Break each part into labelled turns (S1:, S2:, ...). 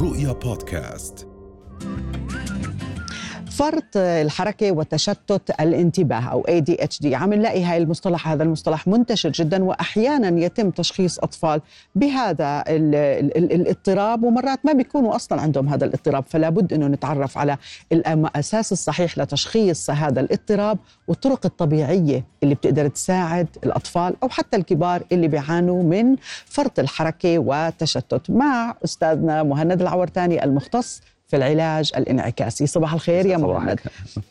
S1: رؤيا بودكاست
S2: فرط الحركة وتشتت الانتباه أو ADHD عم نلاقي هاي المصطلح هذا المصطلح منتشر جدا وأحيانا يتم تشخيص أطفال بهذا ال ال ال الاضطراب ومرات ما بيكونوا أصلا عندهم هذا الاضطراب فلا بد أنه نتعرف على الأساس الصحيح لتشخيص هذا الاضطراب والطرق الطبيعية اللي بتقدر تساعد الأطفال أو حتى الكبار اللي بيعانوا من فرط الحركة وتشتت. مع أستاذنا مهند العورتاني المختص في العلاج الانعكاسي. صباح الخير يا. مهند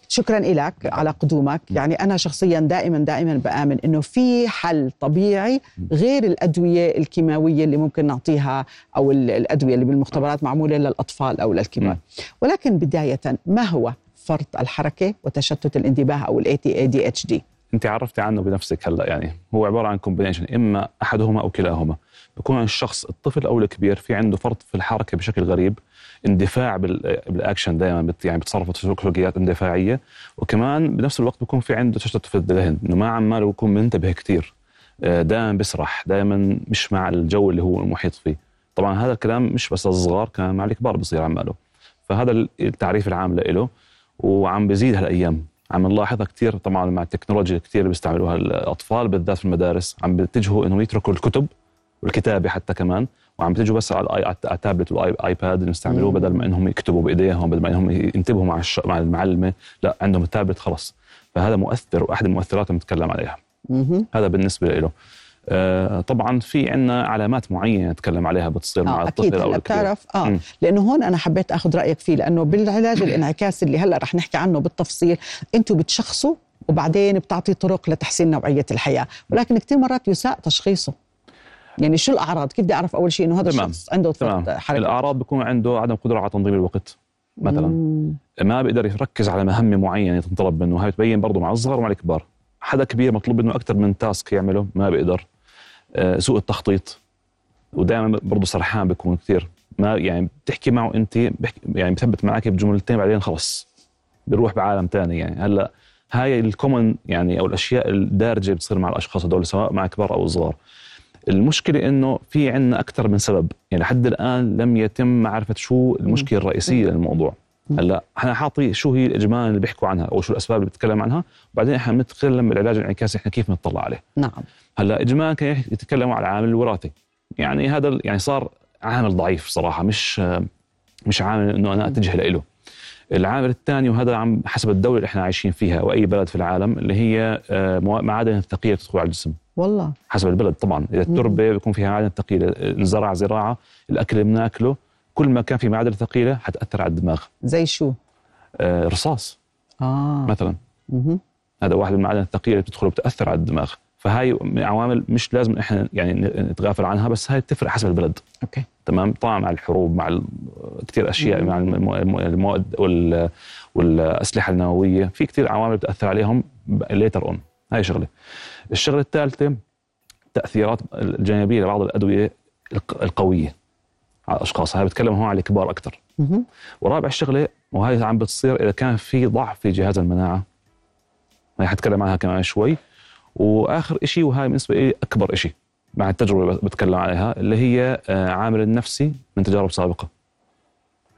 S2: شكرا لك على قدومك. يعني أنا شخصيا دائما دائما بآمن أنه في حل طبيعي غير الأدوية الكيماوية اللي ممكن نعطيها أو ال- الأدوية اللي بالمختبرات معمولة للأطفال أو للكبار. ولكن بداية ما هو فرط الحركة وتشتت الانتباه أو ال ADHD
S3: أنت عرفتي عنه بنفسك هلا يعني هو عبارة عن combination إما أحدهما أو كلاهما. بكون الشخص الطفل أو الكبير في عنده فرط في الحركة بشكل غريب اندفاع بال- بالاكشن دائما بت يعني بتصرف سلوكيات اندفاعية. وكمان بنفس الوقت بيكون في عنده تشتت في الذهن إنه ما عماله يكون منتبه كثير دائما بيسرح دائما مش مع الجو اللي هو المحيط فيه. طبعا هذا الكلام مش بس الصغار كمان مع الكبار بصير عماله فهذا التعريف العام له وعم بيزيد هالأيام. عم نلاحظها كثير طبعا مع التكنولوجيا كثير اللي بيستعملوها الأطفال بالذات في المدارس عم بيتجهوا إنهم يتركوا الكتب والكتابة حتى كمان وعم بيتجهوا بس على الآي- على ال tablet وال iPad اللي يستعملوه
S2: مم.
S3: بدل ما إنهم يكتبوا بإيديهم بدل ما إنهم ينتبهوا مع الش... مع المعلمة لا عندهم التابلت خلص فهذا مؤثر وأحد المؤثرات اللي بنتكلم عليها. هذا بالنسبة له طبعا في عندنا علامات معينة نتكلم عليها بتصير مع
S2: آه
S3: الطفل أكيد.
S2: أو
S3: الكبير.
S2: بتعرف؟ آه
S3: مم.
S2: لأنه هون أنا حبيت أخذ رأيك فيه لأنه بالعلاج الانعكاسي اللي هلأ رح نحكي عنه بالتفصيل أنتم بتشخصوا وبعدين بتعطي طرق لتحسين نوعية الحياة. ولكن كثير مرات يساء تشخيصه. يعني شو الأعراض؟ كيف بدي أعرف أول شيء إنه هذا
S3: تمام.
S2: الشخص عنده
S3: تمام.
S2: حركه
S3: الأعراض بيكون عنده عدم قدرة على تنظيم الوقت مثلا.
S2: مم.
S3: ما بيقدر يركز على مهمة معينة تنطلب منه. هاي بتبين برضه مع الصغار ومع الكبار. حدا كبير مطلوب منه أكثر من تاسك يعمله ما بيقدر. آه، سوء التخطيط. ودائما برضه سرحان بيكون كثير. ما يعني بتحكي معه أنت بحكي يعني بثبت معك بجملتين بعدين خلص. بيروح بعالم تاني يعني. هلأ هاي الكومن يعني أو الأشياء الدارجة بتصير مع الأشخاص هدول سواء مع كبار أو صغار. المشكلة إنه في عندنا أكثر من سبب. يعني لحد الآن لم يتم معرفة شو المشكلة الرئيسية للموضوع. هلا إحنا حاطي شو هي الاجمال اللي بيحكوا عنها أو شو الأسباب اللي بتكلم عنها وبعدين إحنا بنتكلم بالعلاج الانعكاسي إحنا كيف نطلع عليه.
S2: نعم.
S3: هلا اجمالا كان يتكلموا على العامل الوراثي. يعني هذا يعني صار عامل ضعيف صراحة مش مش عامل إنه أنا أتجه له العامل الثاني وهذا عم حسب الدولة اللي إحنا عايشين فيها وأي بلد في العالم اللي هي آه، معادن الثقيلة تدخل على الجسم.
S2: والله.
S3: حسب البلد طبعا. إذا التربه بيكون فيها معادن ثقيلة الزرع زراعة الأكل اللي بناكله كل ما كان في معادن ثقيلة حتأثر على الدماغ.
S2: زي شو؟
S3: آه، رصاص.
S2: آه.
S3: مثلا.
S2: مهم.
S3: هذا واحد من المعادن الثقيلة اللي بتدخل وبتاثر على الدماغ. فهاي من عوامل مش لازم إحنا يعني نتغافل عنها بس هاي بتفرق حسب البلد.
S2: okay.
S3: تمام؟ طبعا مع الحروب مع كثير أشياء مع الم- الم- المواد وال- والأسلحة النووية. في كثير عوامل بتأثر عليهم later on هاي شغلة. الشغلة الثالثة تأثيرات الجانبية لبعض الأدوية الق- القوية. على الأشخاص. هاي بتكلم هون على الكبار
S2: أكثر.
S3: ورابع شغلة وهي عم بتصير إذا كان في ضعف في جهاز المناعة. هاي حتكلم عنها كمان شوي. وآخر شيء وهاي بالنسبة لي أكبر شيء مع التجربة اللي بتكلم عليها اللي هي آه، عامل النفسي من تجارب سابقة.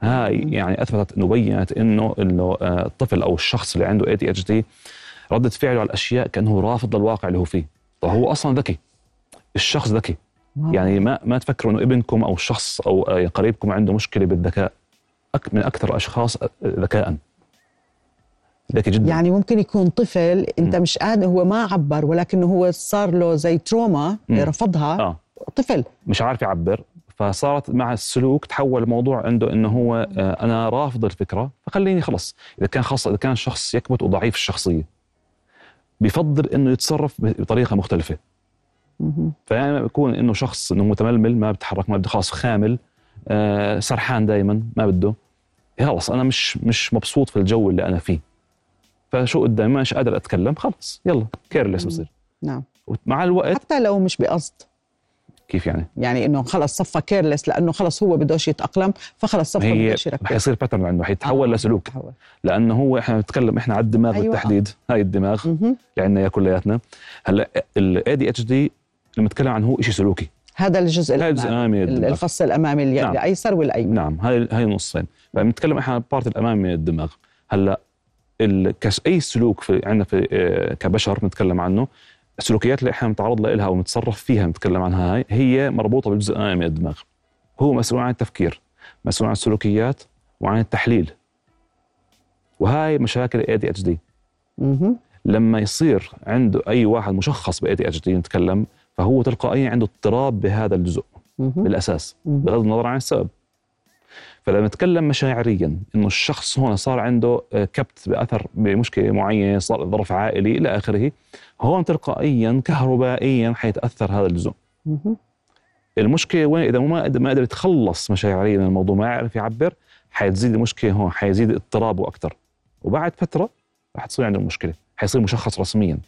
S3: هاي يعني أثبتت إنه بينت إنه إنه آه، الطفل أو الشخص اللي عنده ADHD ردة فعله على الأشياء كأنه رافض للواقع اللي هو فيه. طب هو أصلا ذكي. الشخص ذكي. يعني ما ما تفكروا إنه ابنكم أو الشخص أو آه، قريبكم عنده مشكلة بالذكاء من أكثر الاشخاص ذكاء. ذكي جدا.
S2: يعني ممكن يكون طفل أنت مش قادر هو ما عبر ولكنه هو صار له زي تروما
S3: مم.
S2: رفضها.
S3: آه.
S2: طفل.
S3: مش عارف يعبر. فصارت مع السلوك تحول الموضوع عنده إنه هو آه، أنا رافض الفكرة فخليني خلص. إذا كان خاصه إذا كان شخص يكبت وضعيف الشخصية. بفضل إنه يتصرف بطريقة
S2: مختلفة.
S3: فيعني بيكون إنه شخص إنه متململ ما بيتحرك ما بده خلاص خامل آه سرحان دائما ما بده. خلص أنا مش مش مبسوط في الجو اللي أنا فيه. فشو قدامي؟ مش قادر أتكلم خلص يلا careless بصير.
S2: نعم.
S3: مع الوقت
S2: حتى لو مش بقصد.
S3: كيف يعني؟
S2: يعني إنه خلص صفى careless لأنه خلص هو بدوش يتأقلم فخلص صفى بدوش يركز.
S3: حيصير pattern عنده حيتحول
S2: آه،
S3: لسلوك.
S2: تحول.
S3: لأنه هو إحنا بنتكلم إحنا على الدماغ
S2: أيوة.
S3: بالتحديد هاي الدماغ. اللي عندنا اياه كلياتنا. هلأ ال ADHD لما نتكلم عن هو شيء سلوكي.
S2: هذا الجزء
S3: الأمامي
S2: الفص الأمامي
S3: نعم.
S2: الأيسر والأيمن.
S3: نعم هاي هاي نصين فبنتكلم إحنا عن ال part الأمامي من الدماغ. هلأ أي سلوك في عندنا في آه، كبشر بنتكلم عنه السلوكيات اللي إحنا بنتعرض لها أو بنتصرف فيها بنتكلم عنها هاي هي مربوطة بالجزء الأمامي من الدماغ. هو مسؤول عن التفكير مسؤول عن السلوكيات وعن التحليل. وهاي مشاكل ال
S2: ADHD.
S3: لما يصير عنده أي واحد مشخص ب ADHD نتكلم فهو تلقائيا عنده اضطراب بهذا الجزء.
S2: بالأساس.
S3: بغض النظر عن السبب فلما نتكلم مشاعريا إنه الشخص هون صار عنده آه، كبت بأثر بمشكلة معينة صار ظرف عائلي إلى آخره هون تلقائيا كهربائيا حيتأثر هذا الجزء. المشكلة وين إذا ما ما قدر يتخلص مشاعريا من الموضوع ما يعرف يعبر حتزيد المشكلة هون حيزيد اضطرابه أكثر وبعد فترة رح تصير عنده مشكلة حيصير مشخص رسميا.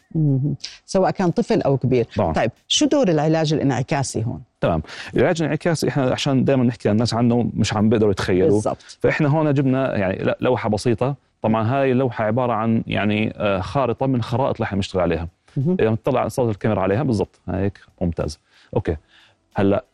S2: سواء كان طفل أو كبير.
S3: طبعا
S2: طيب شو دور العلاج الانعكاسي هون؟
S3: تمام. العلاج الانعكاسي إحنا عشان دائما نحكي للناس عنه مش عم بيقدروا يتخيلوا فإحنا هون جبنا يعني لوحة بسيطة. طبعا هاي اللوحة عبارة عن يعني آه، خارطة من الخرائط اللي إحنا بنشتغل عليها. إذا بنطلع صوت الكاميرا عليها بالضبط. هيك ممتاز. أوكي. هلأ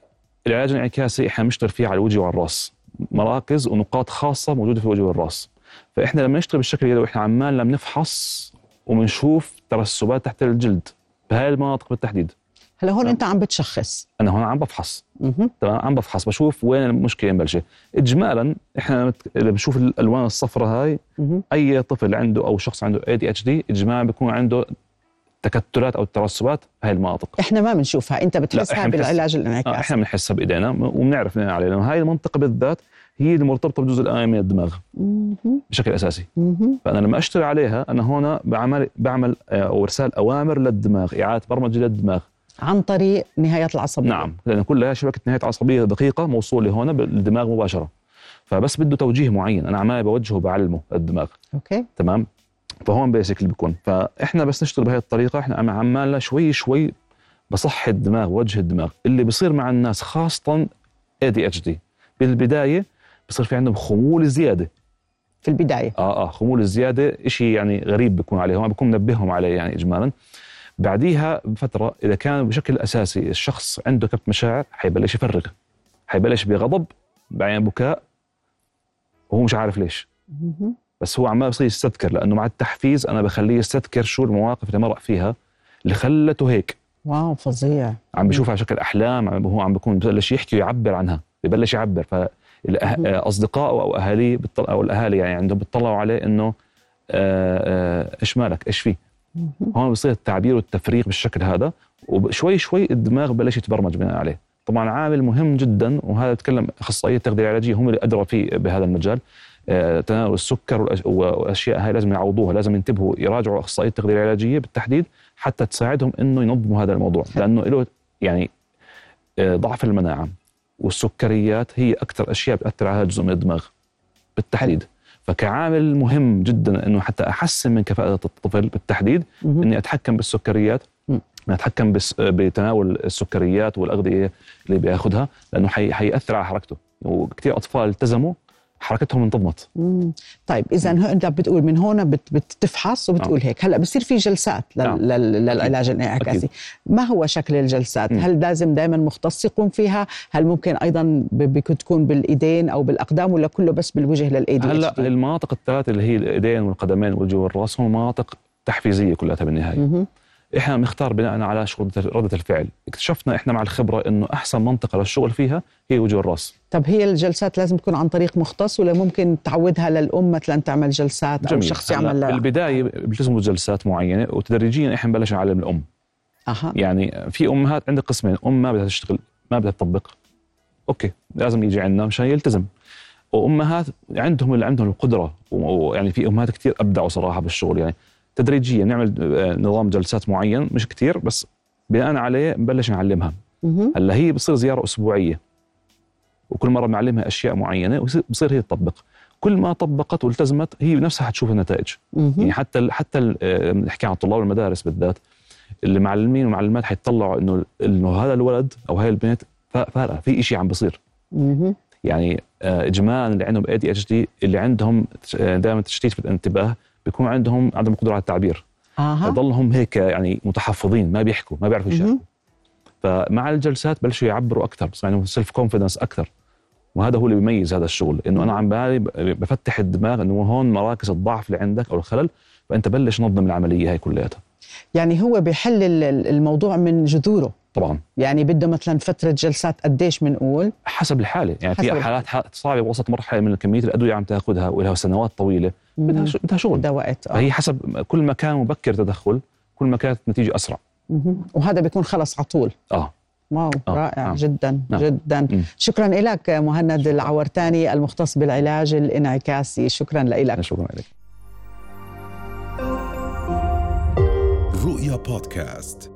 S3: العلاج الانعكاسي إحنا بنشتغل فيه على الوجه وعلى الراس مراكز ونقاط خاصة موجودة في الوجه والرأس. فإحنا لما نشتغل بالشكل اليدوي إحنا عمالنا بنفحص وبنشوف ترسبات تحت الجلد بهاي المناطق بالتحديد
S2: هلا هون. انت عم بتشخص
S3: أنا هون عم بفحص. تمام عم بفحص بشوف وين المشكلة مبلشه اجمالا إحنا بنشوف الالوان الصفراء هاي. أي طفل عنده أو شخص عنده اي دي اتش دي اجمالا بيكون عنده تكتلات أو ترسبات بهي المناطق.
S2: إحنا ما بنشوفها. أنت بتحسها بالعلاج
S3: آه
S2: الانعكاسي
S3: إحنا بنحسها بإيدينا وبنعرف ننقل عليها. لأنه هاي المنطقة بالذات هي اللي مرتبطة بالجزء الامامي من الدماغ. بشكل
S2: أساسي.
S3: فأنا لما اشتغل عليها أنا هون بعمل بعمل آه، أو إرسال أوامر للدماغ إعادة برمجة للدماغ.
S2: عن طريق نهايات العصبية.
S3: نعم لأن كلها شبكة نهاية عصبية دقيقة موصولة هون بالدماغ مباشرة. فبس بده توجيه معين. أنا عمال بوجهه بعلمه للدماغ
S2: okay.
S3: تمام؟ فهون basically بيكون. فإحنا بس نشتغل بهي الطريقة إحنا عم- عمالنا شوي شوي بصحي الدماغ وجه الدماغ. اللي بيصير مع الناس خاصه ADHD بالبداية بصير في عندهم خمول زيادة.
S2: في البداية.
S3: آه آه خمول الزياده شيء يعني غريب بيكون عليهم بكون منبههم عليه يعني اجمالا. بعديها بفترة إذا كان بشكل أساسي الشخص عنده كبت مشاعر حيبلش يفرغ. حيبلش بغضب بعدين بكاء وهو مش عارف ليش. بس هو عمال بصير يستذكر لأنه مع التحفيز أنا بخليه يستذكر شو المواقف اللي مرق فيها اللي خلته هيك.
S2: واو فظيع.
S3: عم بيشوفها على شكل أحلام عم هو عم بيكون ببلش يحكي ويعبر عنها ببلش يعبر. فاصدقائه أو اهاليه أو الأهالي يعني عندهم بيطلعوا عليه إنه آه، آه، إيش مالك؟ إيش في. هون بصير التعبير والتفريغ بالشكل هذا وشوي شوي الدماغ بلش يتبرمج بناء عليه. طبعا عامل مهم جدا وهذا بتكلم أخصائية التغذيه العلاجيه هم اللي ادرى فيه بهذا المجال. تناول السكر والاشياء هاي لازم يعوضوها لازم ينتبهوا يراجعوا أخصائية التغذيه العلاجيه بالتحديد حتى تساعدهم إنه ينظموا هذا الموضوع لأنه له يعني آه، ضعف المناعة. والسكريات هي أكثر أشياء بتأثر على الجزء من الدماغ بالتحديد. فكعامل مهم جدا إنه حتى أحسن من كفاءة الطفل بالتحديد. إني أتحكم بالسكريات.
S2: مم.
S3: إني أتحكم بس بتناول السكريات والأغذية اللي بياخذها لأنه حي حيأثر على حركته. وكثير أطفال التزموا حركتهم انتظمت
S2: مم. طيب اذا أنت بتقول من هون بت بتفحص وبتقول هيك. هلأ بصير في جلسات لل
S3: نعم.
S2: لل للعلاج الانعكاسي. ما هو شكل الجلسات؟
S3: مم.
S2: هل لازم دائما مختص يقوم فيها؟ هل ممكن أيضا تكون بالإيدين أو بالأقدام ولا كله بس بالوجه للاي دي؟
S3: هلا المناطق الثلاث اللي هي الإيدين والقدمين والوجه والرأس هم مناطق تحفيزية كلها بالنهاية. إحنا بنختار بناء على شو ردة- ردة الفعل. اكتشفنا إحنا مع الخبرة إنه أحسن منطقة للشغل فيها هي وجه الرأس.
S2: طب هي الجلسات لازم تكون عن طريق مختص ولا ممكن تعودها للأم مثلا تعمل جلسات أو
S3: جميل.
S2: شخص
S3: هلا
S2: يعمل لها؟
S3: بالبداية بيلتزموا جلسات معينة وتدريجيا إحنا نبلش نعلم الأم.
S2: أها.
S3: يعني في أمهات عندك قسمين. أم ما بدها تشتغل ما بدها تطبق. أوكي لازم يجي عندنا مشان يلتزم. وأمهات عندهم اللي عندهم القدرة. ويعني في أمهات كثير أبدعوا صراحة بالشغل. يعني تدريجيا نعمل آه، نظام جلسات معين مش كثير بس بناء عليه نبلش نعلمها. هلأ هي بصير زيارة أسبوعية وكل مرة بنعلمها أشياء معينة وبصير هي تطبق كل ما طبقت والتزمت هي بنفسها حتشوف النتائج يعني. حتى حتى آه، نحكي عن طلاب المدارس بالذات المعلمين والمعلمات حيطلعوا إنه إنه هذا الولد أو هاي البنت فا- فارقة في شيء عم بصير. يعني آه، اجمالا اللي عندهم ADHD اللي عندهم دائما تشتيت في الانتباه بيكون عندهم عدم قدرة على التعبير.
S2: أها.
S3: فضلهم هيك يعني متحفظين ما بيحكوا ما بيعرفوا يشاركوا. فمع الجلسات بلشوا يعبروا أكثر بس يعني self confidence أكثر. وهذا هو اللي بيميز هذا الشغل إنه أنا عم بالي بفتح الدماغ إنه هون مراكز الضعف اللي عندك أو الخلل فأنت بلش نظم العملية هاي كلياتها.
S2: يعني هو بيحل الموضوع من جذوره.
S3: طبعا.
S2: يعني بده مثلا فترة جلسات قديش بنقول
S3: حسب الحالة. يعني في حالات صعبة وصلت مرحلة من كمية الأدوية عم تاخذها ولها سنوات طويلة. بدها بدها شغل
S2: بدها وقت
S3: آه. فهي حسب كل ما كان مبكر تدخل كل ما كانت النتيجه أسرع
S2: مم. وهذا بيكون خلص على طول
S3: آه
S2: واو آه. رائع آه. جدا آه. جدا م. شكرا لك مهند العورتاني المختص بالعلاج الانعكاسي شكرا لك
S3: شكرا لك
S1: رؤيا بودكاست